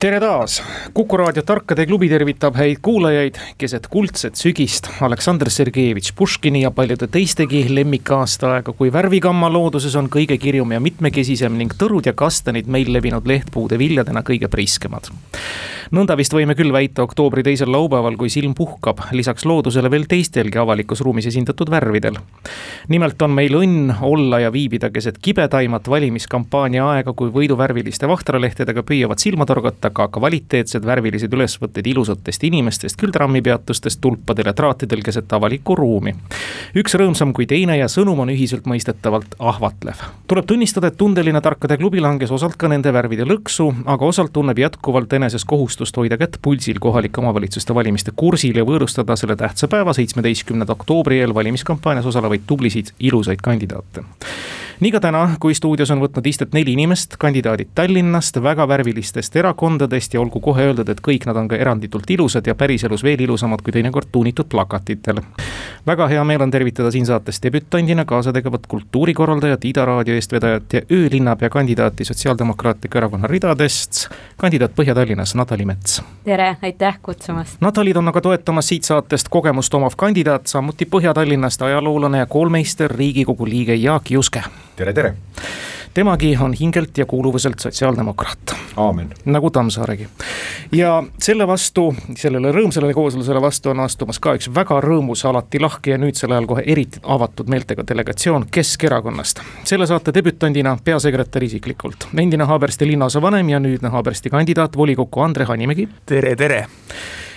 tere taas, Kuku raadio Tarkade klubi tervitab häid kuulajaid keset kuldset sügist. Aleksandr Sergejevitš Puškini ja paljude teistegi lemmikaastaaega, kui värvigamma looduses on kõige kirjum ja mitmekesisem ning tõrud ja kastanid meil levinud lehtpuude viljadena kõige priiskemad. nõnda vist võime küll väita oktoobri teisel laupäeval, kui silm puhkab, lisaks loodusele veel teistelgi avalikus ruumis esindatud värvidel. nimelt on meil õnn olla ja viibida keset kibedaimat valimiskampaania aega, kui võiduvärviliste vahtralehtedega püüavad silma torgata aga kvaliteetsed värvilised ülesvõtted ilusatest inimestest, küll trammipeatustest tulpadel ja traatidel keset avalikku ruumi. üks rõõmsam kui teine ja sõnum on ühiselt mõistetavalt ahvatlev. tuleb tunnistada, et tundeline tarkade klubi langes osalt ka nende värvide lõksu, aga osalt tunneb jätkuvalt eneses kohustust hoida kätt pulsil kohalike omavalitsuste valimiste kursil ja võõrustada selle tähtsa päeva, seitsmeteistkümnenda oktoobri eel valimiskampaanias osalevaid tublisid ilusaid kandidaate nii ka täna, kui stuudios on võtnud istet neli inimest, kandidaadid Tallinnast, väga värvilistest erakondadest ja olgu kohe öeldud, et kõik nad on ka eranditult ilusad ja päriselus veel ilusamad kui teinekord tuunitud plakatitel. väga hea meel on tervitada siin saates debütandina kaasa tegevat kultuurikorraldajat, Ida raadio eestvedajat ja öölinnapea kandidaati Sotsiaaldemokraatliku Erakonna ridadest, kandidaat Põhja-Tallinnas, Natali Mets. tere, aitäh kutsumast. Natalid on aga toetamas siit saatest kogemust omav kandidaat, samuti Põhja-Tallinnast ajaloolane ja koolmeister, Riigikogu liige Jaak Juske tere, tere! temagi on hingelt ja kuuluvuselt sotsiaaldemokraat. aamen. nagu Tammsaaregi. ja selle vastu, sellele rõõmsale kooslusele vastu on astumas ka üks väga rõõmus, alati lahke ja nüüdsel ajal kohe eriti avatud meeltega delegatsioon Keskerakonnast. selle saate debütandina peasekretär isiklikult, endine Haabersti linnaosavanem ja nüüdne Haabersti kandidaat volikokku Andre Hanimägi. tere, tere!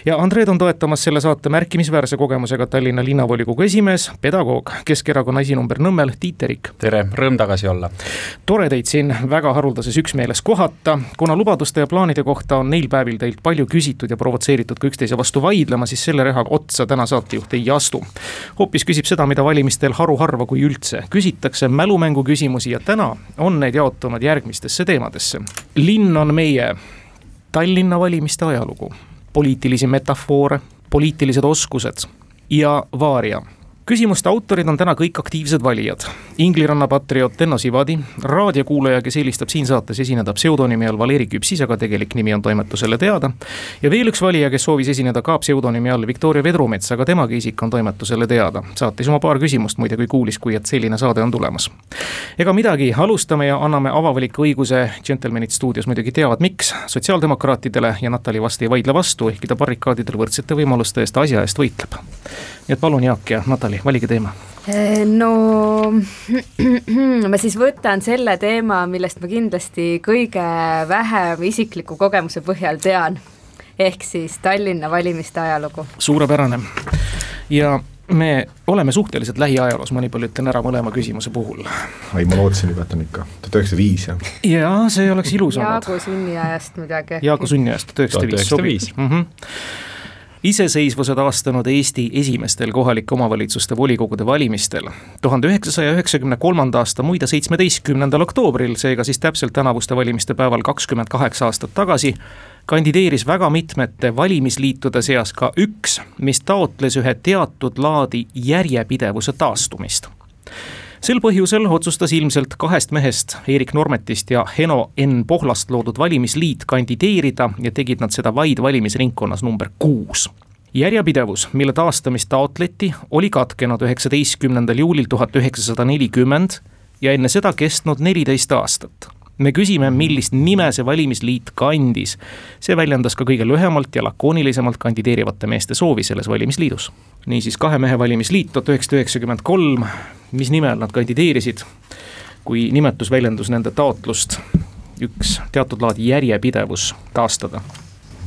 Ja Andreed on toetamas selle saate märkimisväärse kogemusega Tallinna linnavolikogu esimees, pedagoog, Keskerakonna esinumber Nõmmel, Tiit Terik. tere, rõõm tagasi olla. tore teid siin väga haruldases üksmeeles kohata, kuna lubaduste ja plaanide kohta on neil päevil teilt palju küsitud ja provotseeritud ka üksteise vastu vaidlema, siis selle rehaga otsa täna saatejuht ei astu. hoopis küsib seda, mida valimistel haruharva, kui üldse, küsitakse mälumängu küsimusi ja täna on need jaotunud järgmistesse teemadesse. linn on meie Tallinna valimiste ajalugu poliitilisi metafoore, poliitilised oskused ja vaaria küsimuste autorid on täna kõik aktiivsed valijad. Ingliranna patrioot Enno Sivadi, raadiokuulaja, kes eelistab siin saates esineda pseudonüümi all Valeri Küpsis, aga tegelik nimi on toimetusele teada. ja veel üks valija, kes soovis esineda ka pseudonüümi all Viktoria Vedrumets, aga temagi isik on toimetusele teada. saatis oma paar küsimust muide, kui kuulis, kui et selline saade on tulemas. ega midagi, alustame ja anname avavaliku õiguse, džentelmenid stuudios muidugi teavad, miks. sotsiaaldemokraatidele ja Natali vast ei vaidle vastu, ehkki ta barrikaadidel võrdsete võimaluste eest asja eest võitleb. nii et palun, Jaak ja Natali Natali, valige teema. Eh, no ma siis võtan selle teema, millest ma kindlasti kõige vähem isikliku kogemuse põhjal tean. ehk siis Tallinna valimiste ajalugu. suurepärane ja me oleme suhteliselt lähiajaloos, ma nii palju ütlen ära mõlema küsimuse puhul. ei, ma lootsin juba, et on ikka tuhat üheksasada viis jah. jaa, see oleks ilus olnud. Jaagu sünniajast midagi. Jaagu sünniajast, tuhat üheksasada viis sobib iseseisvuse taastanud Eesti esimestel kohalike omavalitsuste volikogude valimistel. tuhande üheksasaja üheksakümne kolmanda aasta muide seitsmeteistkümnendal oktoobril, seega siis täpselt tänavuste valimiste päeval kakskümmend kaheksa aastat tagasi, kandideeris väga mitmete valimisliitude seas ka üks, mis taotles ühe teatud laadi järjepidevuse taastumist sel põhjusel otsustas ilmselt kahest mehest, Eerik Normetist ja Heno N. Pohlast loodud valimisliit kandideerida ja tegid nad seda vaid valimisringkonnas number kuus. Järjepidevus, mille taastamist taotleti, oli katkenud üheksateistkümnendal juulil tuhat üheksasada nelikümmend ja enne seda kestnud neliteist aastat me küsime, millist nime see valimisliit kandis. see väljendas ka kõige lühemalt ja lakoonilisemalt kandideerivate meeste soovi selles valimisliidus. niisiis kahe mehe valimisliit tuhat üheksasada üheksakümmend kolm, mis nime all nad kandideerisid, kui nimetus väljendas nende taotlust üks teatud laadi järjepidevus taastada.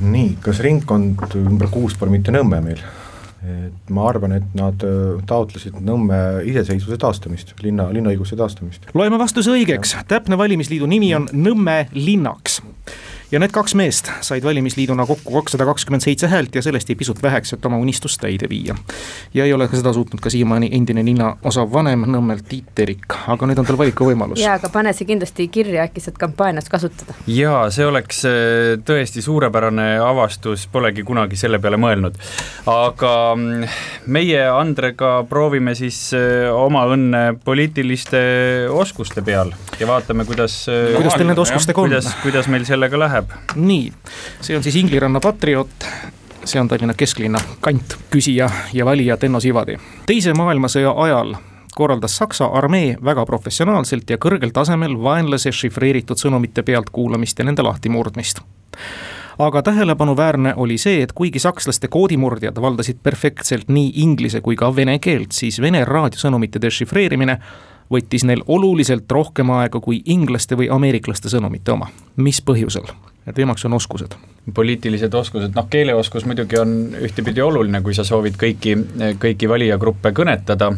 nii, kas ringkond number kuus pole mitte Nõmme meil? Et ma arvan, et nad äh, taotlesid Nõmme iseseisvuse taastamist, linna, linnaõiguse taastamist. loeme vastuse õigeks, täpne valimisliidu nimi on Nõmme linnaks ja need kaks meest said valimisliiduna kokku kakssada kakskümmend seitse häält ja sellest jäi pisut väheks, et oma unistust täide viia. ja ei ole ka seda suutnud ka siiamaani endine linnaosa vanem Nõmmelt Tiit Terik, aga nüüd on tal valikuvõimalus. jaa, aga pane see kindlasti kirja, äkki saad kampaanias kasutada. jaa, see oleks äh, tõesti suurepärane avastus, polegi kunagi selle peale mõelnud. aga mm, meie Andrega proovime siis äh, oma õnne poliitiliste oskuste peal ja vaatame, kuidas äh, kuidas teil nende oskustega on? kuidas, kuidas meil sellega läheb? Nii, see on siis Ingliranna Patriot, see on Tallinna kesklinna kant, küsija ja valija Tenno Sivadi. teise maailmasõja ajal korraldas Saksa armee väga professionaalselt ja kõrgel tasemel vaenlase šifreeritud sõnumite pealtkuulamist ja nende lahtimurdmist aga tähelepanuväärne oli see, et kuigi sakslaste koodimurdjad valdasid perfektselt nii inglise kui ka vene keelt, siis vene raadiosõnumite dešifreerimine võttis neil oluliselt rohkem aega kui inglaste või ameeriklaste sõnumite oma. mis põhjusel? ja teemaks on oskused. poliitilised oskused, noh keeleoskus muidugi on ühtepidi oluline, kui sa soovid kõiki, kõiki valijagruppe kõnetada,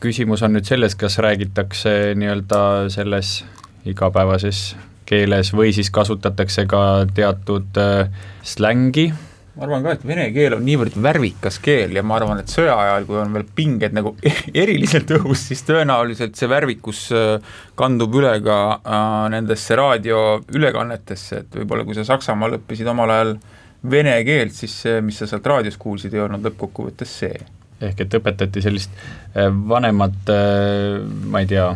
küsimus on nüüd selles, kas räägitakse nii-öelda selles igapäevases keeles või siis kasutatakse ka teatud äh, slängi ma arvan ka, et vene keel on niivõrd värvikas keel ja ma arvan, et sõja ajal, kui on veel pinged nagu eriliselt õhus, siis tõenäoliselt see värvikus äh, kandub üle ka äh, nendesse raadioülekannetesse, et võib-olla kui sa Saksamaal õppisid omal ajal vene keelt, siis see, mis sa sealt raadios kuulsid, ei olnud lõppkokkuvõttes see. ehk et õpetati sellist äh, vanemat, ma ei tea,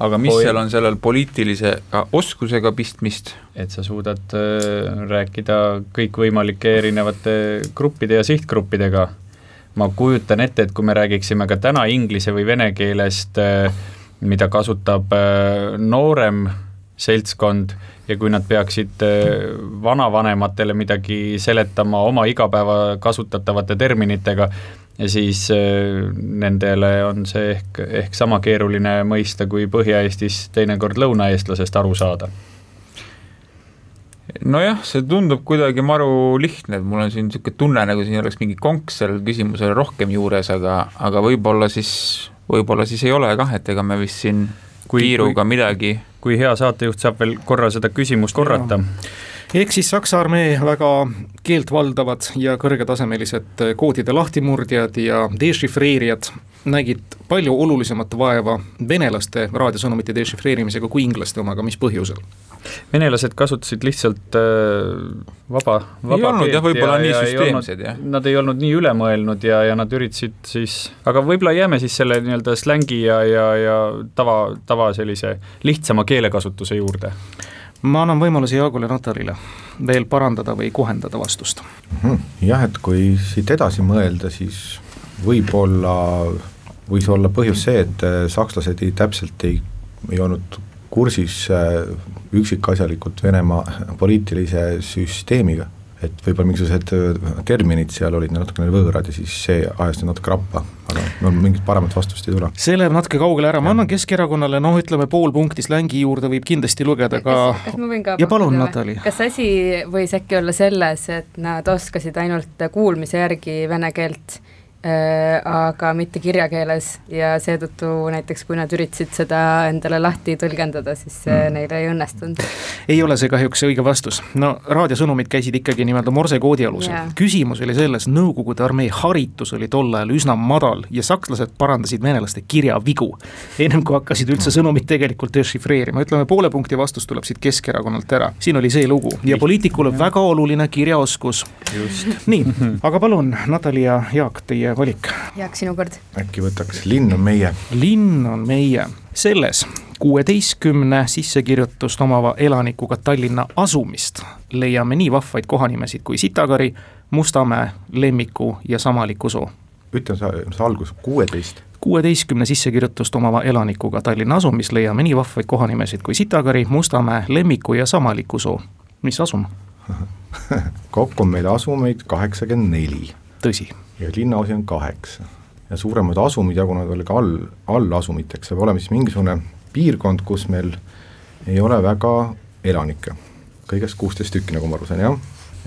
aga mis Oi. seal on sellel poliitilise oskusega pistmist? et sa suudad äh, rääkida kõikvõimalike erinevate gruppide ja sihtgruppidega. ma kujutan ette, et kui me räägiksime ka täna inglise või vene keelest äh,, mida kasutab äh, noorem seltskond ja kui nad peaksid äh, vanavanematele midagi seletama oma igapäeva kasutatavate terminitega, ja siis äh, nendele on see ehk, ehk sama keeruline mõista kui Põhja-Eestis teinekord lõunaeestlasest aru saada nojah, see tundub kuidagi maru lihtne, et mul on siin niisugune tunne, nagu siin oleks mingi konks sellel küsimusel rohkem juures, aga, aga võib-olla siis, võib-olla siis ei ole kah, et ega me vist siin kui, kiiruga kui, midagi. kui hea saatejuht saab veel korra seda küsimust korrata ehk siis Saksa armee väga keelt valdavad ja kõrgetasemelised koodide lahtimurdjad ja dešifreerijad nägid palju olulisemat vaeva venelaste raadiosõnumite dešifreerimisega kui inglaste omaga, mis põhjusel? venelased kasutasid lihtsalt äh, vaba, vaba ei olnud jah, võib-olla nii süsteemsed jah. Nad ei olnud nii üle mõelnud ja, ja nad üritasid siis, aga võib-olla jääme siis selle nii-öelda slängi ja, ja, ja tava, tava sellise lihtsama keelekasutuse juurde ma annan võimaluse Jaagule Natalile veel parandada või kohendada vastust. Mhm. jah, et kui siit edasi mõelda, siis võib-olla, võis olla põhjus see, et äh, sakslased ei, täpselt ei, ei olnud kursis äh, üksikasjalikult Venemaa poliitilise süsteemiga et võib-olla mingisugused äh, terminid seal olid natukene võõrad ja siis see ajas natuke rappa, aga no mingit paremat vastust ei tule. see läheb natuke kaugele ära, ma annan Keskerakonnale noh, ütleme pool punkti slängi juurde võib kindlasti lugeda ka kas, kas ma võin ka ja palun, Natali. kas asi võis äkki olla selles, et nad oskasid ainult kuulmise järgi vene keelt Äh, aga mitte kirjakeeles ja seetõttu näiteks, kui nad üritasid seda endale lahti tõlgendada, siis see mm. neile ei õnnestunud. ei ole see kahjuks õige vastus, no raadiosõnumid käisid ikkagi nii-öelda morsekoodi alusel yeah., küsimus oli selles, Nõukogude armee haritus oli tol ajal üsna madal ja sakslased parandasid venelaste kirjavigu. ennem kui hakkasid üldse sõnumit tegelikult dešifreerima, ütleme poole punkti vastus tuleb siit Keskerakonnalt ära, siin oli see lugu ja poliitikule väga oluline kirjaoskus. nii, aga palun, Natali ja Jaak, teie teie valik. Jaak, sinu kord. äkki võtaks Linn on meie? linn on meie, selles kuueteistkümne sissekirjutust omava elanikuga Tallinna asumist leiame nii vahvaid kohanimesid kui Sitakari, Mustamäe, Lemmiku ja Samalikku-Soo. ütle sa, see algus, kuueteist? kuueteistkümne sissekirjutust omava elanikuga Tallinna asumis leiame nii vahvaid kohanimesid kui Sitakari, Mustamäe, Lemmiku ja Samalikku-Soo. mis asum kokku on meil asumeid kaheksakümmend neli. tõsi ja linnaosi on kaheksa. ja suuremad asumid jagunevad veel ka all, allasumiteks, saab olema siis mingisugune piirkond, kus meil ei ole väga elanikke, kõigest kuusteist tükki, nagu ma aru saan, jah,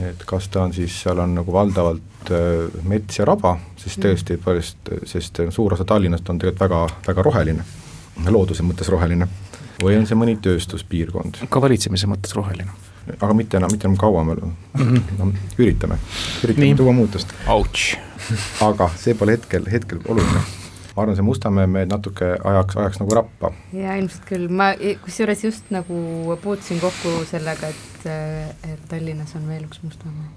et kas ta on siis, seal on nagu valdavalt äh, mets ja raba, sest mm. tõesti, põhiliselt, sest suur osa Tallinnast on tegelikult väga, väga roheline, looduse mõttes roheline, või on see mõni tööstuspiirkond? ka valitsemise mõttes roheline aga mitte enam, mitte enam kaua, me -hmm. no, üritame, üritame Nii. tuua muutust, Ouch. aga see pole hetkel, hetkel oluline. ma arvan, see Mustamäe me natuke ajaks, ajaks nagu rappa. ja ilmselt küll, ma kusjuures just nagu puutusin kokku sellega, et, et Tallinnas on veel üks Mustamäe.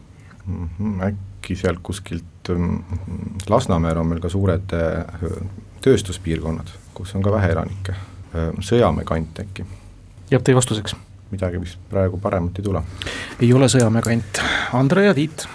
mm. -hmm, äkki sealt kuskilt mm, Lasnamäel on meil ka suured tööstuspiirkonnad, kus on ka vähe elanikke, Sõjamäe kant äkki, jääb teie vastuseks? Midagi vist praegu paremat ei tule. ei ole Sõjamäe kant, Andre ja Tiit.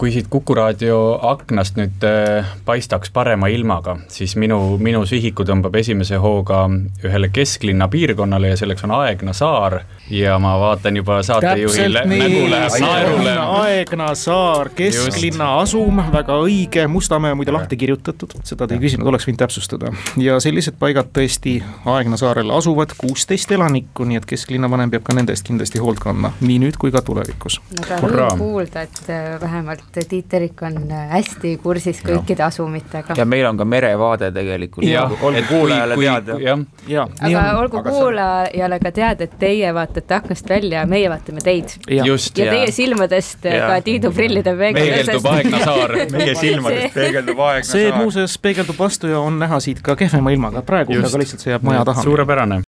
kui siit Kuku raadio aknast nüüd äh, paistaks parema ilmaga, siis minu, minu sihiku tõmbab esimese hooga ühele kesklinna piirkonnale ja selleks on Aegna saar ja ma vaatan juba saatejuhil täpselt nii, nägu läheb naerule. Aegna saar, kesklinna asum, väga õige, Mustamäe muide lahti kirjutatud, seda te ei küsinud, oleks võinud täpsustada. ja sellised paigad tõesti Aegna saarel asuvad kuusteist elanikku, nii et kesklinna vanem peab ka nende eest kindlasti hoolt kandma, nii nüüd kui ka tulevikus. aga rõõm kuulda, et äh, vähemalt Tiit Terik on äh, hästi kursis kõikide asumitega. ja meil on ka merevaade tegelikult, jah, olgu kuulajale teada. aga olgu kuulajale ka teada, et teie vaatate aknast välja ja meie vaatame teid. jah, just ja ja teie silmadest äh, Jaa. ka Tiidu prillide peegeldub Aegna saar. meie silmadest peegeldub aeg. see muuseas peegeldub vastu ja on näha siit ka kehvema ilmaga, praegu aga lihtsalt see jääb maja taha. suurepärane.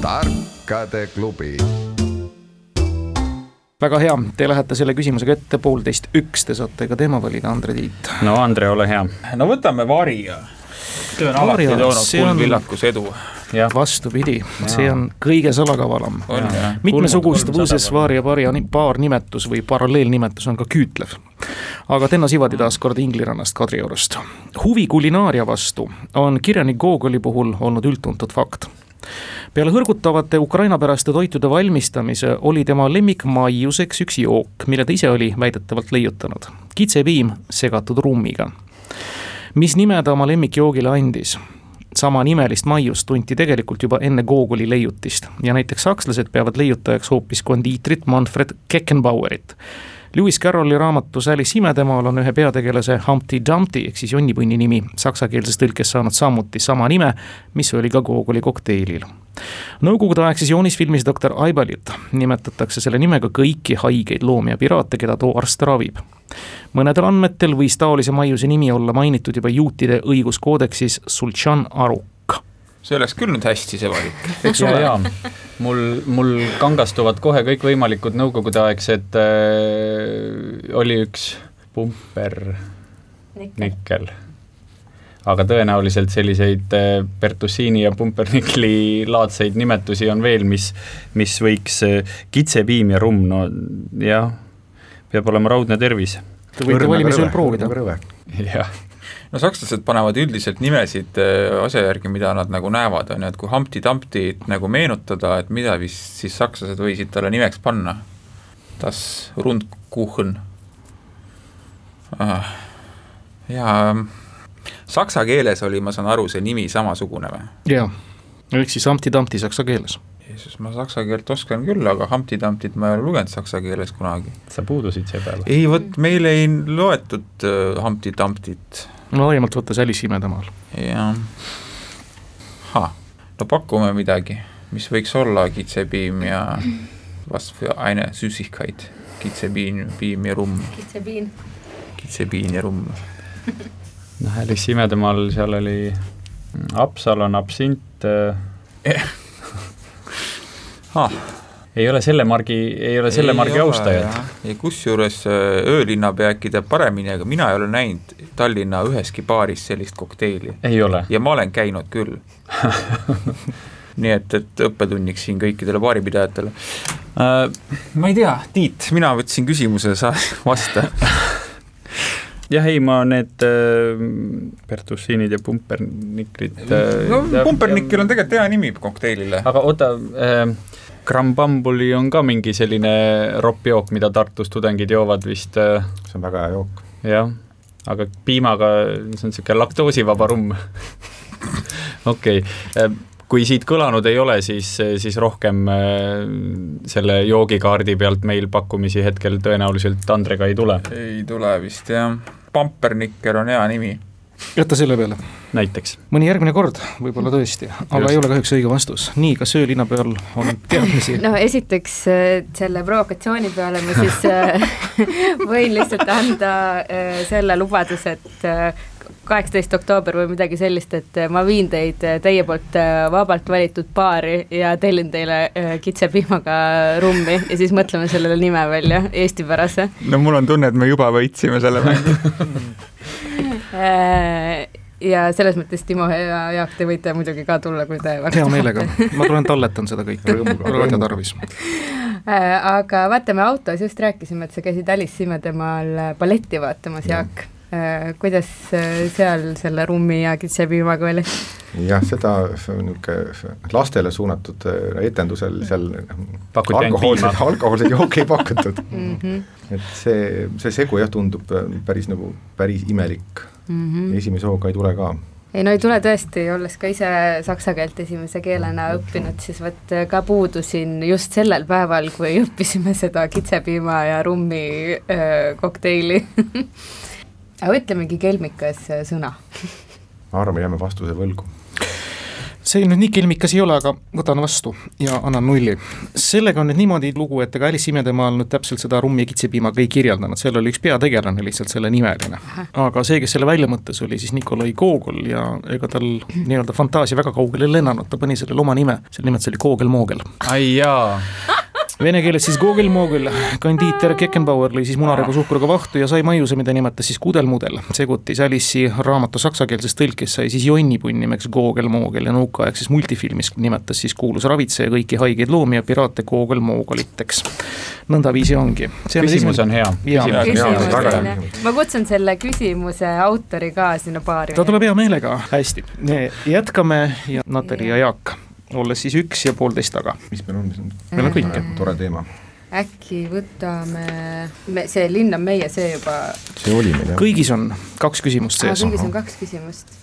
tarkade klubi väga hea, te lähete selle küsimusega ette poolteist üks, te saate ka teema valida, Andre Tiit. no Andre, ole hea. no võtame Varia. See on alati Varia, toonud see on- kuldvillakus edu. vastupidi, see on kõige salakavalam. on jah? mitmesugust Kolm- võõses kolmsada vaari ja paari ni- paarnimetus või paralleelnimetus on ka küütlev. aga Tenno Sivadi taas kord Inglirannast Kadriorust. huvi kulinaaria vastu on kirjanik Gogoli puhul olnud üldtuntud fakt peale hõrgutavate Ukraina-päraste toitude valmistamise oli tema lemmikmaiuseks üks jook, mille ta ise oli väidetavalt leiutanud. kitsepiim segatud rummiga. Mis nime ta oma lemmikjoogile andis? samanimelist maiust tunti tegelikult juba enne Gogoli leiutist ja näiteks sakslased peavad leiutajaks hoopis kondiitrit Manfred Keckenbauerit. Lewis Carrolli raamatus Alice imedemaal on ühe peategelase Humpty Dumpty ehk siis jonnipunni nimi saksakeelses tõlkes saanud samuti sama nime, mis oli ka Gogoli kokteilil. Nõukogude-aegses joonisfilmis Doktor Aibalit nimetatakse selle nimega kõiki haigeid loomi ja piraate, keda too arst ravib. mõnedel andmetel võis taolise maiuse nimi olla mainitud juba juutide õiguskoodeksis Sultšan Aruk. see oleks küll nüüd hästi, see valik. eks ole ja mul, mul kangastuvad kohe kõikvõimalikud nõukogudeaegsed äh,, oli üks pumpernikkel. Aga tõenäoliselt selliseid äh, Bertusiini ja pumpernikli laadseid nimetusi on veel, mis, mis võiks äh, kitsepiim ja rumm, no jah, peab olema raudne tervis. Te võite valimisel proovida. jah, no sakslased panevad üldiselt nimesid äh, asja järgi, mida nad nagu näevad, on ju, et kui Humpty Dumpty't nagu meenutada, et mida vist siis sakslased võisid talle nimeks panna. Das Rundkuchen ah.. ja saksa keeles oli, ma saan aru, see nimi samasugune või? jaa, ehk siis Humpty Dumpty saksa keeles. Jeesus, ma saksa keelt oskan küll, aga Humpty Dumpty't ma ei ole lugenud saksa keeles kunagi. sa puudusid seepäeval. ei, vot meil ei loetud uh, Humpty Dumpty't no laiemalt võttes Alice imedemaal. jah. no pakume midagi, mis võiks olla kitsepiim ja was für eine Süßigkeit, kitsepiim, piim ja rumm, kitsepiin. kitsepiin ja rumm. noh, Alice imedemaal seal oli Apsalon, absint äh, Ah, ei ole selle margi, ei ole selle margi austajad. ja kusjuures äh, öölinnapea äkki teab paremini, aga mina ei ole näinud Tallinna üheski baaris sellist kokteili. Ei ole. ja ma olen käinud küll. Nii et, et õppetunniks siin kõikidele baaripidajatele. Uh,. ma ei tea, Tiit, mina võtsin küsimuse, sa vasta jah, ei ma need äh, Bertusiinid ja pumpernikrid äh, no pumpernikkel on tegelikult hea nimi kokteilile. aga oota äh,, Krambambuli on ka mingi selline roppjook, mida Tartus tudengid joovad vist äh,, see on väga hea jook. jah, aga piimaga, see on niisugune laktoosivaba rumm okei okay. äh, kui siit kõlanud ei ole, siis, siis rohkem äh, selle joogikaardi pealt meil pakkumisi hetkel tõenäoliselt Andrega ei tule. ei tule vist jah, pampernikker on hea nimi. jätta selle peale, näiteks. mõni järgmine kord võib-olla tõesti, aga Just. ei ole kahjuks õige vastus. nii, kas öölinna peal on teadmisi? no esiteks äh, selle provokatsiooni peale ma siis äh, võin lihtsalt anda selle lubaduse, et kaheksateist oktoober või midagi sellist, et äh, ma viin teid äh, teie poolt äh, vabalt valitud baari ja tellin teile äh, kitsepiimaga rummi ja siis mõtleme sellele nime välja, eestipärase no mul on tunne, et me juba võitsime selle mängu. Ja selles mõttes Timo ja Jaak, te võite muidugi ka tulla, kui te hea meelega, ma tulen talletan seda kõike, Rõõmuga, raadio rõõmuga. tarvis. Aga vaata, me autos just rääkisime, et sa käisid Alice Imedemaal balletti vaatamas, Jaak. Kuidas äh, seal selle rummi ja kitsepiimaga oli? jah, seda niisugune lastele suunatud äh, etendusel seal Pakuti ainult alkohoolseid, alkohoolseid jooke ei pakutud mm. -hmm. et see, see segu jah, tundub äh, päris nagu, päris imelik Mm -hmm. esimese hooga ei tule ka ei no ei tule tõesti, olles ka ise saksa keelt esimese keelena õppinud, siis vot äh, ka puudusin just sellel päeval, kui õppisime seda kitsepiima ja rummi öö, kokteili aga ütlemegi kelmikas äh, sõna. ma arvan, me jääme vastuse võlgu. see nüüd nii kelmikas ei ole, aga võtan vastu ja annan nulli. sellega on nüüd niimoodi lugu, et ega Alice imedemaal nüüd täpselt seda rummi ja kitsepiimaga ei kirjeldanud, seal oli üks peategelane lihtsalt selle nimeline. aga see, kes selle välja mõtles, oli siis Nikolai Gogol ja ega tal nii-öelda fantaasia väga kaugele ei lennanud, ta pani sellele oma nime, selle nimelt see oli Gogel-Moogel. ai jaa, Vene keeles siis Gogel-Moogel, kandiiter Keckenbauer lõi siis munarebu suhkruga vahtu ja sai maiuse, mida nimetas siis kudelmudel. seguti Alice'i raamatu saksakeelses tõlkes sai siis jonnipunn nimeks Gogel-Moogel ja nõukaaegses multifilmis nimetas siis kuulus ravitseja kõiki haigeid loomi ja piraate Gogel-Moogoliteks. nõndaviisi ongi. küsimus on hea. Ma kutsun selle küsimuse autori ka sinna paari. ta tuleb hea meelega, hästi. jätkame ja Natali ja Jaak, olles siis üks ja poolteist taga. mis meil on, mis on meil on kõike. tore teema. äkki võtame, me, see linn on meie, see juba, see oli meil jah. kõigis on kaks küsimust sees. kõigis on kaks küsimust.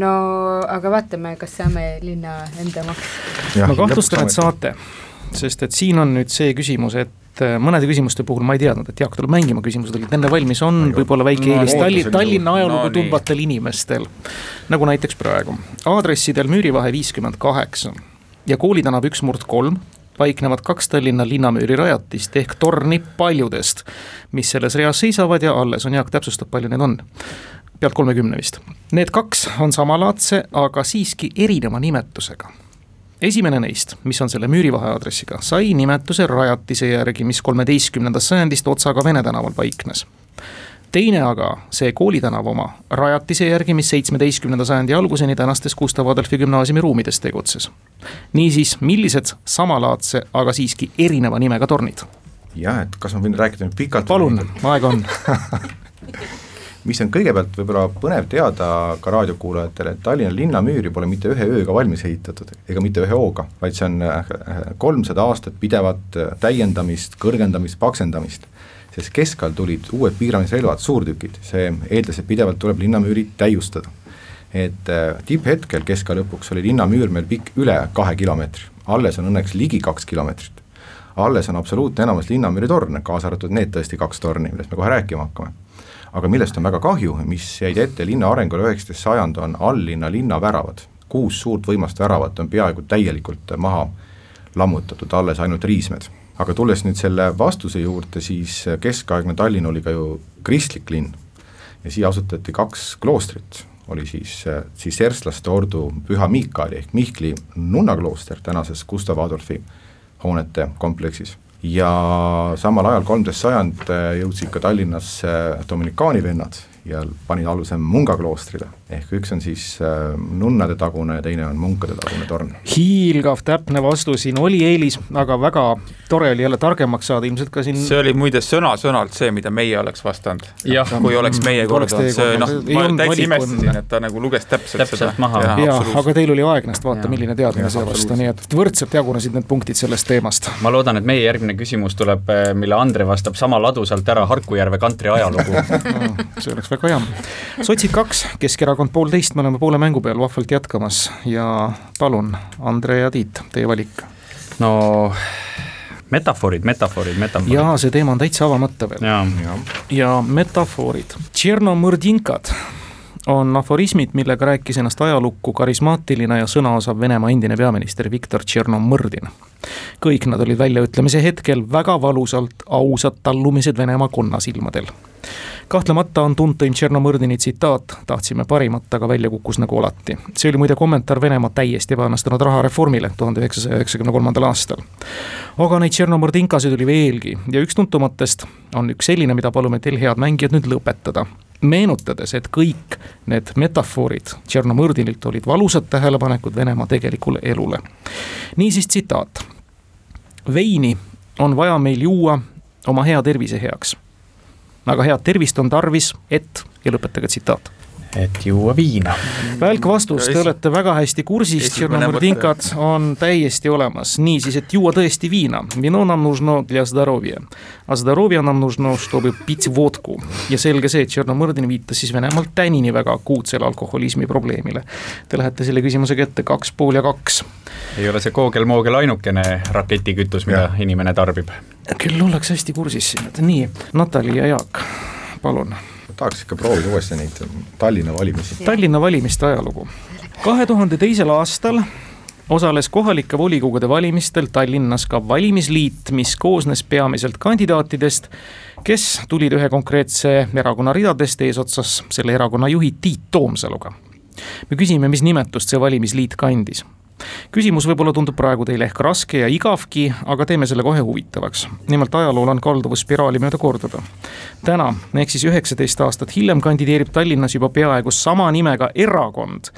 no aga vaatame, kas saame linna enda maks. ma kahtlustan, et saate, sest et siin on nüüd see küsimus, et äh, mõnede küsimuste puhul ma ei teadnud, et Jaak tuleb mängima, küsimused olid enne valmis, on võib-olla väike No eelis ootused Talli-, ju. Tallinna ajalugu No tundvatel inimestel. nagu näiteks praegu, aadressidel Müürivahe viiskümmend kaheksa ja Koolitänava üks murd kolm paiknevad kaks Tallinna linnamüüri rajatist ehk torni paljudest, mis selles reas seisavad ja alles on, Jaak täpsustab, palju neid on pealt kolmekümne vist. Need kaks on samalaadse, aga siiski erineva nimetusega esimene neist, mis on selle Müürivahe aadressiga, sai nimetuse rajatise järgi, mis kolmeteistkümnendast sajandist otsaga Vene tänaval paiknes. teine aga, see koolitänava oma, rajatise järgi, mis seitsmeteistkümnenda sajandi alguseni tänastes Gustav Adolfi gümnaasiumi ruumides tegutses. niisiis, millised samalaadse, aga siiski erineva nimega tornid? jah, et kas ma võin rääkida nüüd pikalt? palun, aega on mis on kõigepealt võib-olla põnev teada ka raadiokuulajatele, et Tallinna linnamüüri pole mitte ühe ööga valmis ehitatud ega mitte ühe hooga, vaid see on äh, kolmsada aastat pidevat äh, täiendamist, kõrgendamist, paksendamist. sest keskajal tulid uued piiramisrelvad, suurtükid, see eeldas, et pidevalt tuleb linnamüüri täiustada. et äh, tipphetkel keskaja lõpuks oli linnamüür meil pikk üle kahe kilomeetri, alles on õnneks ligi kaks kilomeetrit. alles on absoluutne enamus linnamüüri torne, kaasa arvatud need tõesti kaks torni, millest me kohe rääkima hakkame aga millest on väga kahju, mis jäid ette linna arengule üheksateist sajand, on alllinna linnaväravad. kuus suurt võimast väravat on peaaegu täielikult maha lammutatud, alles ainult riismed. aga tulles nüüd selle vastuse juurde, siis keskaegne Tallinn oli ka ju kristlik linn ja siia asutati kaks kloostrit, oli siis tsisterslaste ordu Püha Miikali ehk Mihkli nunnaklooster tänases Gustav Adolfi hoonete kompleksis ja samal ajal, kolmteist sajand, jõudsid ka Tallinnasse dominikaani vennad ja panid aluse Munga kloostrile. Ehk üks on siis äh, nunnade tagune ja teine on munkade tagune torn. hiilgav täpne vastus, siin oli eelis, aga väga tore oli jälle targemaks saada, ilmselt ka siin see oli muide sõna-sõnalt see, mida meie oleks vastanud. Kui oleks meie kord olnud, see noh, ma täitsa imestasin, et ta nagu luges täpselt, Täpselt seda. maha. jaa, aga teil oli aegnast, vaata, milline teadmine see vastu, nii et võrdselt jagunesid need punktid sellest teemast. ma loodan, et meie järgmine küsimus tuleb, mille Andre vastab sama ladusalt ära Harku-Järve kantri ajalugu. see oleks väga hea. sotsid kaks, Keskerakond poolteist, me oleme poole mängu peal vahvalt jätkamas ja palun, Andre ja Tiit, teie valik. no metafoorid, metafoorid, metafoorid. jaa, see teema on täitsa avamata veel. jaa, jah, ja metafoorid. Tšernomõrdinkad on aforismid, millega rääkis ennast ajalukku karismaatiline ja sõnaosav Venemaa endine peaminister Viktor Tšernomõrdin. kõik nad olid väljaütlemise hetkel väga valusalt ausad tallumised Venemaa konnasilmadel kahtlemata on tuntuim Tšernomõrdini tsitaat, tahtsime parimat, aga välja kukkus nagu alati. see oli muide kommentaar Venemaa täiesti ebaõnnestunud rahareformile tuhande üheksasaja üheksakümne kolmandal aastal. aga neid Tšernomõrdinkasid oli veelgi ja üks tuntumatest on üks selline, mida palume teil, head mängijad, nüüd lõpetada meenutades, et kõik need metafoorid Tšernomõrdinilt olid valusad tähelepanekud Venemaa tegelikule elule. niisiis tsitaat. veini on vaja meil juua oma hea tervise heaks aga head tervist on tarvis, et ja lõpetage tsitaat et juua viina. välk vastus, te olete väga hästi kursis, tšernomõrdinkad on täiesti olemas, niisiis, et juua tõesti viina. Vino nam нужно для здоровья, a здоровья нам нужно, чтобы пить vodku. ja selge see, et Tšernomõrdin viitas siis Venemaalt tänini väga akuutsele alkoholismi probleemile. Te lähete selle küsimusega ette kaks pool ja kaks. ei ole see koogel-moogel ainukene raketikütus, mida ja. inimene tarbib küll ollakse hästi kursis siin, et nii, Natali ja Jaak, palun. tahaks ikka proovida uuesti neid Tallinna valimisi. Tallinna valimiste ajalugu. kahe tuhande teisel aastal osales kohalike volikogude valimistel Tallinnas ka valimisliit, mis koosnes peamiselt kandidaatidest, kes tulid ühe konkreetse erakonna ridadest eesotsas selle erakonna juhi Tiit Toomsaluga. me küsime, mis nimetust see valimisliit kandis küsimus võib-olla tundub praegu teile ehk raske ja igavgi, aga teeme selle kohe huvitavaks. nimelt ajalool on kalduvus spiraali mööda korduda. täna, ehk siis üheksateist aastat hiljem kandideerib Tallinnas juba peaaegu sama nimega erakond,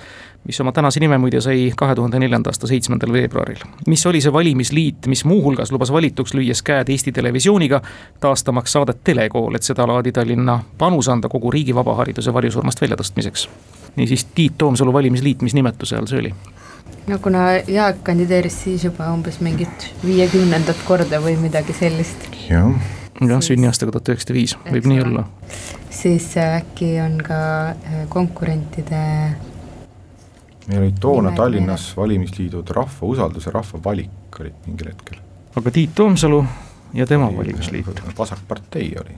mis oma tänase nime muide sai kahe tuhande neljanda aasta seitsmendal veebruaril. mis oli see valimisliit, mis muuhulgas lubas valituks lüües käed Eesti Televisiooniga, taastamaks saadet Telekool, et sedalaadi Tallinna panus anda kogu riigi vabahariduse varjusurmast väljatõstmiseks. niisiis, Tiit Toomsalu valimisliit, mis nimetuse all see oli? No kuna Jaak kandideeris siis juba umbes mingit viiekümnendat korda või midagi sellist. jah, jah, sünniaastaga tuhat üheksasada viis, võib nii olla. siis äh, äkki on ka äh, konkurentide meil olid toona Tallinnas valimisliidud Rahva Usaldus ja Rahva Valik olid mingil hetkel. aga Tiit Toomsalu ja tema valimisliit? vasakpartei oli.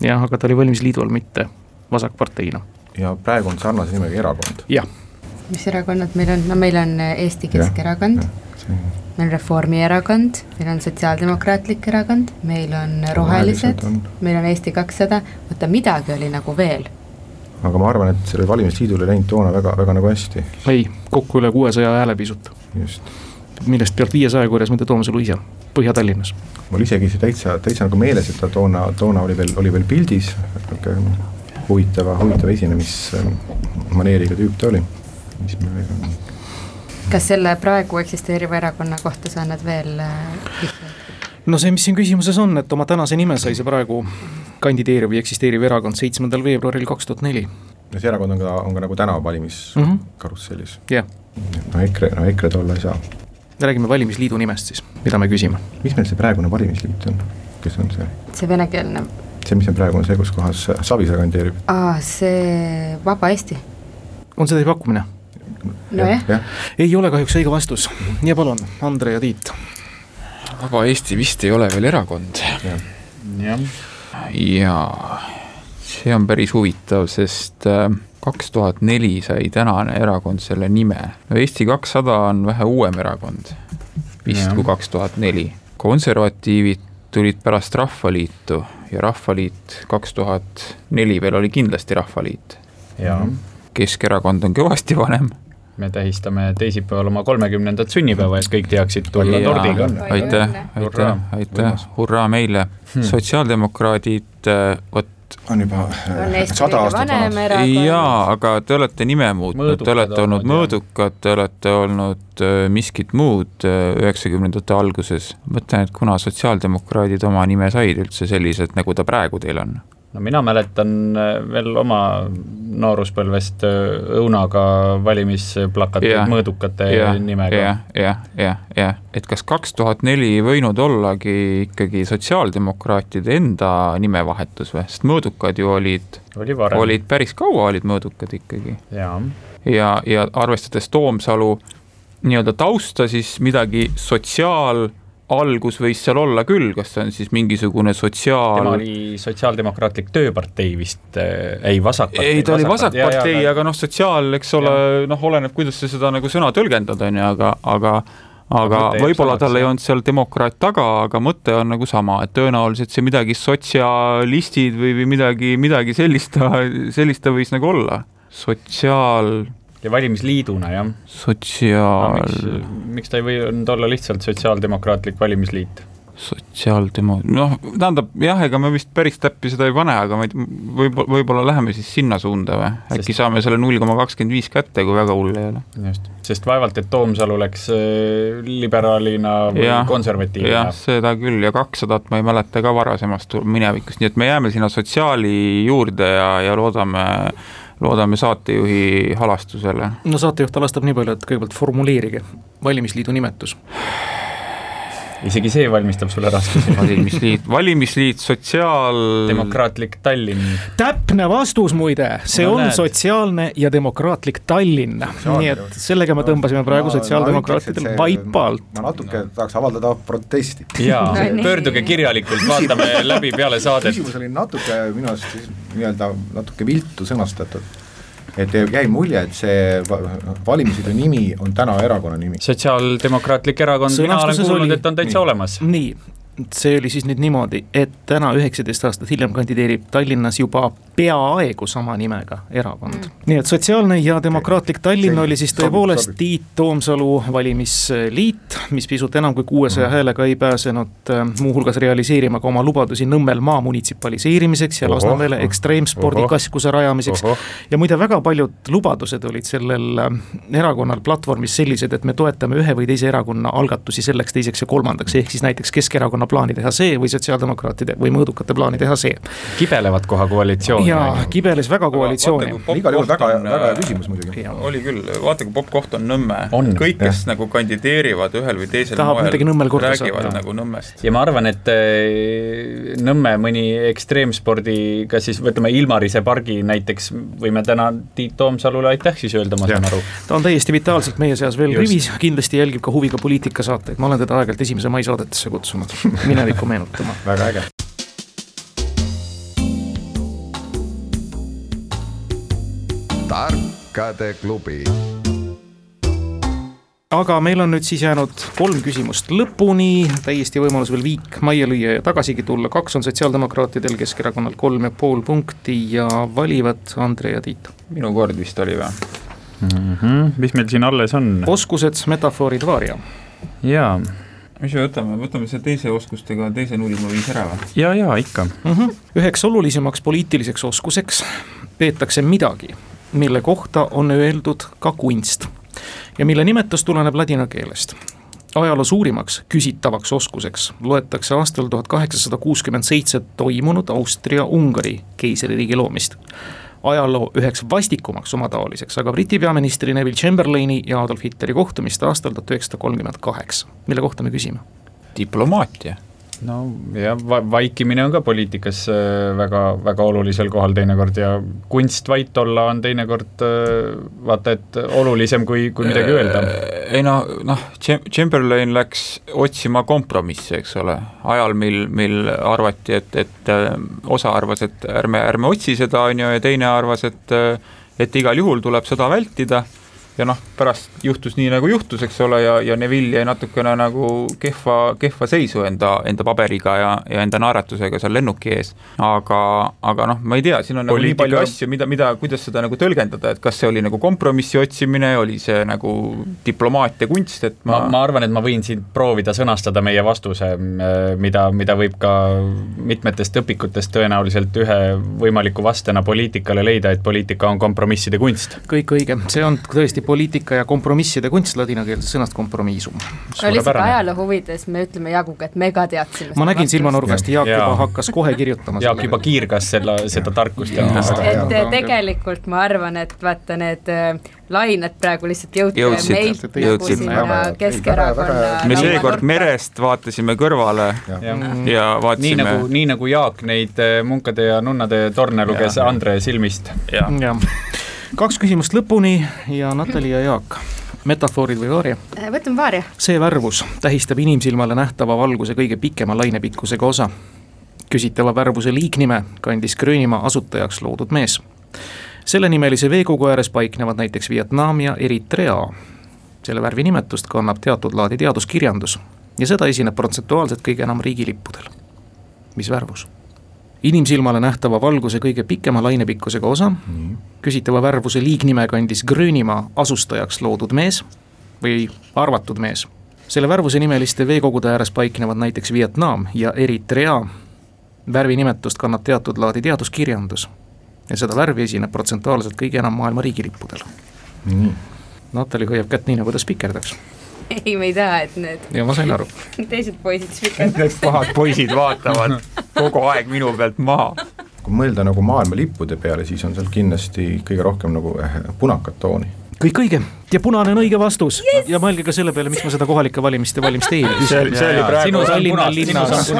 jah, aga ta oli valimisliidu all, mitte vasakparteina. ja praegu on sarnase nimega erakond. jah mis erakonnad meil on, no meil on äh, Eesti Keskerakond, meil on Reformierakond, meil on Sotsiaaldemokraatlik Erakond, meil on Rohelised, meil on Eesti kakssada, vaata midagi oli nagu veel. aga ma arvan, et sellel valimisliidul ei läinud toona väga, väga nagu hästi. ei, kokku üle kuuesaja hääle pisut. just. millest pealt viiesaja korjas muide Toomsalu ise, Põhja-Tallinnas. mul isegi see täitsa, täitsa nagu meeles, et ta toona, toona oli veel, oli veel pildis, niisugune huvitava, huvitava esinemismaneeriga tüüp ta oli mis meil veel on. kas selle praegu eksisteeriva erakonna kohta sa annad veel vihjeid? Äh, no see, mis siin küsimuses on, et oma tänase nime sai see praegu kandideeriv või eksisteeriv erakond seitsmendal veebruaril kaks tuhat neli. ja see erakond on ka, on ka nagu täna valimiskarussellis mm. -hmm. jah yeah.. no EKRE, no EKRE-d olla ei saa. räägime valimisliidu nimest siis, mida me küsime. mis meil see praegune valimisliit on, kes on see? see venekeelne. see, mis on praegu, on see, kus kohas Savisaar kandideerib? aa, see Vaba Eesti. on see teie pakkumine? Nojah ja. ei ole kahjuks õige vastus ja palun, Andre ja Tiit. vaba Eesti vist ei ole veel erakond. jah. ja see on päris huvitav, sest äh, kaks tuhat neli sai tänane erakond selle nime. no Eesti kakssada on vähe uuem erakond vist ja. kui kaks tuhat neli. konservatiivid tulid pärast Rahvaliitu ja Rahvaliit kaks tuhat neli veel oli kindlasti Rahvaliit. Keskerakond on kõvasti vanem me tähistame teisipäeval oma kolmekümnendat sünnipäeva, et kõik teaksid tulla tordiga. aitäh, aitäh, aitäh, hurraa. meile. Hmm., sotsiaaldemokraadid, äh, vot. On juba äh, sada aastat vanad. jaa, aga te olete nime muutnud, te olete olnud mõõdukad, te olete olnud äh, miskit muud üheksakümnendate alguses. mõtlen, et kuna sotsiaaldemokraadid oma nime said üldse sellised, nagu ta praegu teil on no mina mäletan äh, veel oma nooruspõlvest äh, õunaga valimisplakateid yeah, mõõdukate yeah, nimega. Ja,. jah, jah, jah, et kas kaks tuhat neli ei võinud ollagi ikkagi sotsiaaldemokraatide enda nimevahetus või, sest mõõdukad ju olid Oli, olid päris kaua olid mõõdukad ikkagi. ja, ja, ja arvestades Toomsalu nii-öelda tausta, siis midagi sotsiaal algus võis seal olla küll, kas see on siis mingisugune sotsiaal. tema oli Sotsiaaldemokraatlik Tööpartei vist äh,, ei Vasakpartei. ei, ta oli Vasakpartei, aga noh, sotsiaal, eks ole, noh, oleneb, kuidas sa seda nagu sõna tõlgendad, on ju, aga, aga aga võib-olla tal ei olnud seal demokraat taga, aga mõte on nagu sama, et tõenäoliselt see midagi sotsialistid või, või midagi, midagi sellist ta, sellist ta võis nagu olla. sotsiaal ja valimisliiduna, jah. sotsiaal no,. miks, miks ta ei võinud olla lihtsalt Sotsiaaldemokraatlik Valimisliit? sotsiaaldemo-, noh, tähendab jah, ega me vist päris täppi seda ei pane, aga ma ei, võib-olla, võib-olla läheme siis sinna suunda või, äkki sest... saame selle null koma kakskümmend viis kätte, kui väga hull ei ole. just, sest vaevalt, et Toomsalu läks äh, liberaalina või ja, konservatiivina. jah, seda küll ja kakssadat ma ei mäleta ka varasemast minevikust, nii et me jääme sinna sotsiaali juurde ja, ja loodame loodame saatejuhi halastusele. no saatejuht halastab nii palju, et kõigepealt formuleerige valimisliidu nimetus isegi see valmistab sulle raskusi. valimisliit, valimisliit, sotsiaal. demokraatlik Tallinn. täpne vastus muide, see no, on näed. sotsiaalne ja demokraatlik Tallinn, nii et sellega me tõmbasime praegu no, sotsiaaldemokraatidele vaipa alt. ma natuke tahaks avaldada protesti. jaa, pöörduge kirjalikult, vaatame läbi peale saadet. küsimus oli natuke minu arust nii-öelda natuke viltu sõnastatud et jäi mulje, et see valimisliidu nimi on täna erakonna nimi. sotsiaaldemokraatlik erakond, mina olen kuulnud, et on täitsa nii. olemas. nii, see oli siis nüüd niimoodi, et täna üheksateist aastat hiljem kandideerib Tallinnas juba peaaegu sama nimega erakond mm.. nii et Sotsiaalne ja Demokraatlik Tallinn oli siis tõepoolest Tiit Toomsalu valimisliit, mis pisut enam kui kuuesaja mm. häälega ei pääsenud äh, muuhulgas realiseerima ka oma lubadusi Nõmmel maa munitsipaliseerimiseks ja Lasnamäele ekstreemspordikeskuse rajamiseks. ja muide, väga paljud lubadused olid sellel äh, erakonnal platvormis sellised, et me toetame ühe või teise erakonna algatusi selleks, teiseks ja kolmandaks, ehk siis näiteks Keskerakonna plaani teha see või sotsiaaldemokraatide või mõõdukate plaani teha see. kibelevat koha koalitsioon. Jaa, kibeles väga koalitsiooni. igal juhul väga, väga hea küsimus muidugi. oli küll, vaata kui popp koht on Nõmme. kõik, kes ja. nagu kandideerivad ühel või teisel Tahab moel, räägivad saada. nagu Nõmmest. ja ma arvan, et äh, Nõmme mõni ekstreemspordiga siis võtame Ilmarise pargi näiteks, võime täna Tiit Toomsalule aitäh siis öelda, ma saan aru. ta on täiesti vitaalselt meie seas veel rivis, kindlasti jälgib ka huviga poliitikasaateid, ma olen teda aeg-ajalt esimese mai saadetesse kutsunud minevikku meenutama. väga äge tarkade klubi aga meil on nüüd siis jäänud kolm küsimust lõpuni, täiesti võimalus veel viik majja lüüa ja tagasigi tulla, kaks on sotsiaaldemokraatidel, Keskerakonnal kolm ja pool punkti ja valivad Andre ja Tiit. minu kord vist oli või mm? -hmm. mis meil siin alles on? oskused, metafoorid, vaaria. jaa mis me võtame, võtame selle teise oskustega teise null koma viis ära või? ja, ja ikka mm. -hmm. üheks olulisemaks poliitiliseks oskuseks peetakse midagi mille kohta on öeldud ka kunst ja mille nimetus tuleneb ladina keelest. ajaloo suurimaks küsitavaks oskuseks loetakse aastal tuhat kaheksasada kuuskümmend seitse toimunud Austria-Ungari keisririigi loomist ajaloo üheks vastikumaks omataoliseks, aga Briti peaministri Neville Chamberlaini ja Adolf Hitleri kohtumist aastal tuhat üheksasada kolmkümmend kaheksa, mille kohta me küsime? diplomaatia no jah va, vaikimine on ka poliitikas äh, väga, väga olulisel kohal teinekord ja kunst vait olla on teinekord äh, vaata, et olulisem kui, kui midagi öelda. Äh, ei no, noh, Chamberlain läks otsima kompromissi, eks ole, ajal, mil, mil arvati, et, et osa arvas, et ärme, ärme otsi seda, on ju, ja teine arvas, et et igal juhul tuleb sõda vältida ja noh, pärast juhtus nii, nagu juhtus, eks ole, ja, ja Neville jäi natukene nagu kehva, kehva seisu enda, enda paberiga ja, ja enda naeratusega seal lennuki ees. aga, aga noh, ma ei tea, siin on nagu nii palju asju, mida, mida, kuidas seda nagu tõlgendada, et kas see oli nagu kompromissi otsimine, oli see nagu diplomaatia kunst, et ma ma, ma arvan, et ma võin siin proovida sõnastada meie vastuse, mida, mida võib ka mitmetest õpikutest tõenäoliselt ühe võimaliku vastena poliitikale leida, et poliitika on kompromisside kunst. kõik õige, see on tõesti Eesti poliitika ja kompromisside kunst ladinakeelsest sõnast kompromissum. lihtsalt ajaloo huvides me ütleme Jaaguga, et me ka teadsime. ma nägin silmanurgast, Jaak ja. juba hakkas kohe kirjutama. Jaak juba kiirgas selle, seda tarkust et tegelikult ma arvan, et vaata need äh, lained praegu lihtsalt jõudsid, jõudsid meilt nagu sinna Keskerakonna. me seekord merest vaatasime kõrvale ja, ja vaatasime. nii nagu, nii nagu Jaak neid äh, munkade ja nunnade torne luges Andre silmist. jah kaks küsimust lõpuni ja Natali ja Jaak, metafoorid või vaaria? võtame vaaria. see värvus tähistab inimsilmale nähtava valguse kõige pikema lainepikkusega osa. küsitava värvuse liignime kandis Gröönimaa asutajaks loodud mees. sellenimelise veekogu ääres paiknevad näiteks Vietnam ja Eritrea. selle värvi nimetust kannab teatud laadi teaduskirjandus ja seda esineb protsentuaalselt kõige enam riigilippudel. mis värvus? Inimsilmale nähtava valguse kõige pikema lainepikkusega osa mm., küsitava värvuse liignime kandis Gröönimaa asustajaks loodud mees või arvatud mees. selle värvuse nimeliste veekogude ääres paiknevad näiteks Vietnam ja Eritrea. värvi nimetust kannab teatud laadi teaduskirjandus ja seda värvi esineb protsentuaalselt kõige enam maailma riigilippudel nii. Natali hoiab kätt nii, nagu ta spikerdaks. ei, me ei taha, et need ja ma sain aru. teised poisid spikerdaks. Need pahad poisid vaatavad kogu aeg minu pealt maha. kui mõelda nagu maailma lippude peale, siis on seal kindlasti kõige rohkem nagu eh, punakat tooni. kõik õige ja punane on õige vastus. Yes! ja mõelge ka selle peale, miks ma seda kohalike valimiste valimiste eel see oli, see oli praegu, Tallinna linnas.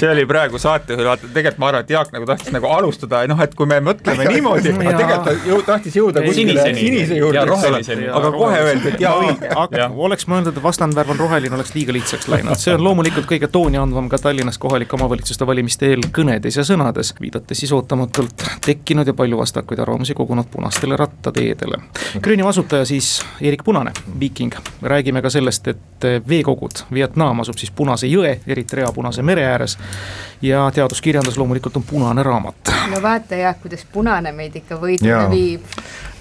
see oli praegu saatejuhil, vaata. Tegelikult ma arvan, et Jaak nagu tahtis nagu alustada, noh, et kui me mõtleme niimoodi, aga tegelikult ta jõu, tahtis jõuda kuskile sinise juurde, eks ole, aga kohe öeldi, et jaa, õige. oleks mõelnud, et vastandvärv on roheline, oleks liiga lihtsaks läinud, see on loomulikult kõige tooni andvam ka Tallinnas kohalike omavalitsuste valimiste eel kõnedes ja sõnades, viidates siis ootamatult tekkinud ja palju vastakuid arvamusi kogunud punastele rattateedele. Grööni asutaja siis siis Eerik Punane, viiking. räägime ka sellest, et veekogud, Vietnam asub siis Punase jõe, Eritrea Punase mere ääres. Ja teaduskirjandus loomulikult on punane raamat. no vaata jah, kuidas punane meid ikka võidule viib.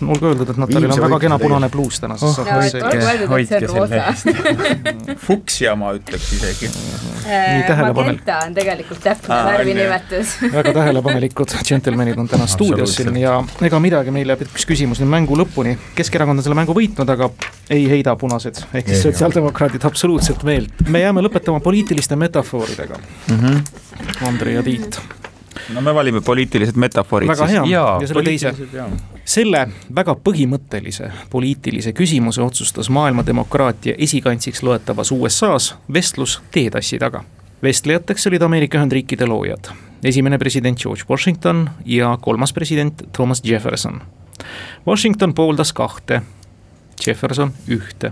olgu öeldud, et Natalil on väga kena punane pluus tänases oh, saates no,. olgu öeldud, et see on roosa. fuksja ma ütleks isegi. Magenta on tegelikult täpne värvinimetus. väga tähelepanelikud džentelmenid on täna stuudios siin ja ega midagi, meil jääb üks küsimus nüüd mängu lõpuni. Keskerakond on selle mängu võitnud, aga ei heida punased, ehk siis sotsiaaldemokraadid absoluutselt meelt. me jääme lõpetama poliitiliste metafooridega mm. -hmm. Andrei ja Tiit no me valime poliitilised metafoorid. väga hea ja, ja selle teise, selle väga põhimõttelise poliitilise küsimuse otsustas maailma demokraatia esikantsiks loetavas USA-s vestlus teetassi taga. vestlejateks olid Ameerika Ühendriikide loojad, esimene president George Washington ja kolmas president Thomas Jefferson. Washington pooldas kahte, Jefferson ühte.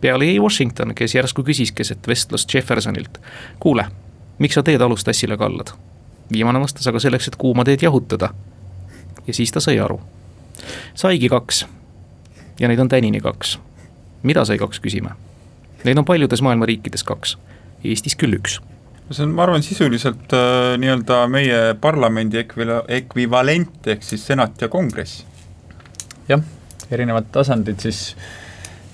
peale jäi Washington, kes järsku küsis keset vestlust Jeffersonilt, kuule, miks sa teed alustassile kallad? viimane vastas aga selleks, et kuuma teed jahutada. ja siis ta sai aru. saigi kaks. ja neid on tänini kaks. mida sai kaks, küsime. Neid on paljudes maailma riikides kaks, Eestis küll üks see on, ma arvan, sisuliselt äh, nii-öelda meie parlamendi ekvila-, ekvivalent ehk siis senat ja kongress. jah, erinevad tasandid siis äh,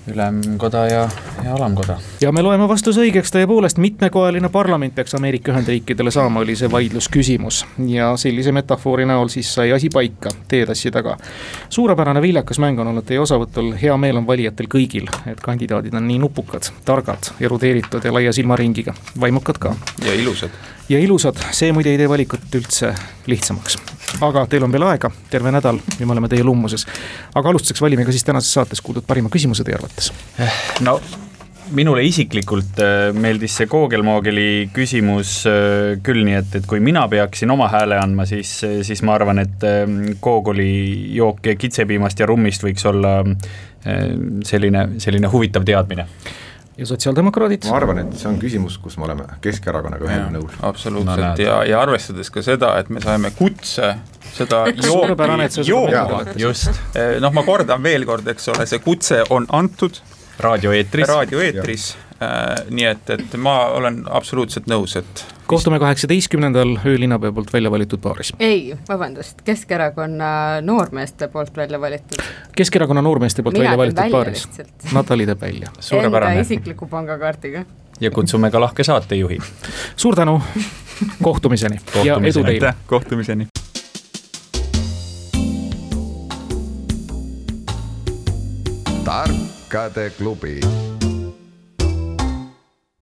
ülemkoda ja, ja alamkoda. ja me loeme vastuse õigeks, tõepoolest mitmekojaline parlament peaks Ameerika Ühendriikidele saama, oli see vaidlusküsimus. ja sellise metafoori näol siis sai asi paika teetassi taga. suurepärane viljakas mäng on olnud teie osavõtul, hea meel on valijatel kõigil, et kandidaadid on nii nupukad, targad, erudeeritud ja laia silmaringiga, vaimukad ka. ja ilusad ja ilusad, see muide ei tee valikut üldse lihtsamaks. aga teil on veel aega, terve nädal ja me oleme teie lummuses. aga alustuseks valime ka siis tänases saates kuuldud parima küsimuse teie arvates. no minule isiklikult äh, meeldis see Google-Moogeli küsimus äh, küll, nii et, et kui mina peaksin oma hääle andma, siis, siis ma arvan, et Google'i jook kitsepiimast ja rummist võiks olla selline, selline huvitav teadmine ja sotsiaaldemokraadid? ma arvan, et see on küsimus, kus me oleme Keskerakonnaga ühel nõul. absoluutselt no, ja, ja arvestades ka seda, et me saime kutse seda jooki, jooki, just. Eh, noh, ma kordan veel kord, eks ole, see kutse on antud raadioeetris. raadioeetris, äh, nii et, et ma olen absoluutselt nõus, et. Kohtume kaheksateistkümnendal öölinnapea poolt välja valitud baaris. ei, vabandust, Keskerakonna noormeeste poolt välja valitud. Keskerakonna noormeeste poolt Mina välja valitud baaris. Natali teeb välja. Enda isikliku pangakaardiga. ja kutsume ka lahke saatejuhi. suur tänu, kohtumiseni, kohtumiseni ja edu teile. kohtumiseni. tarkade klubi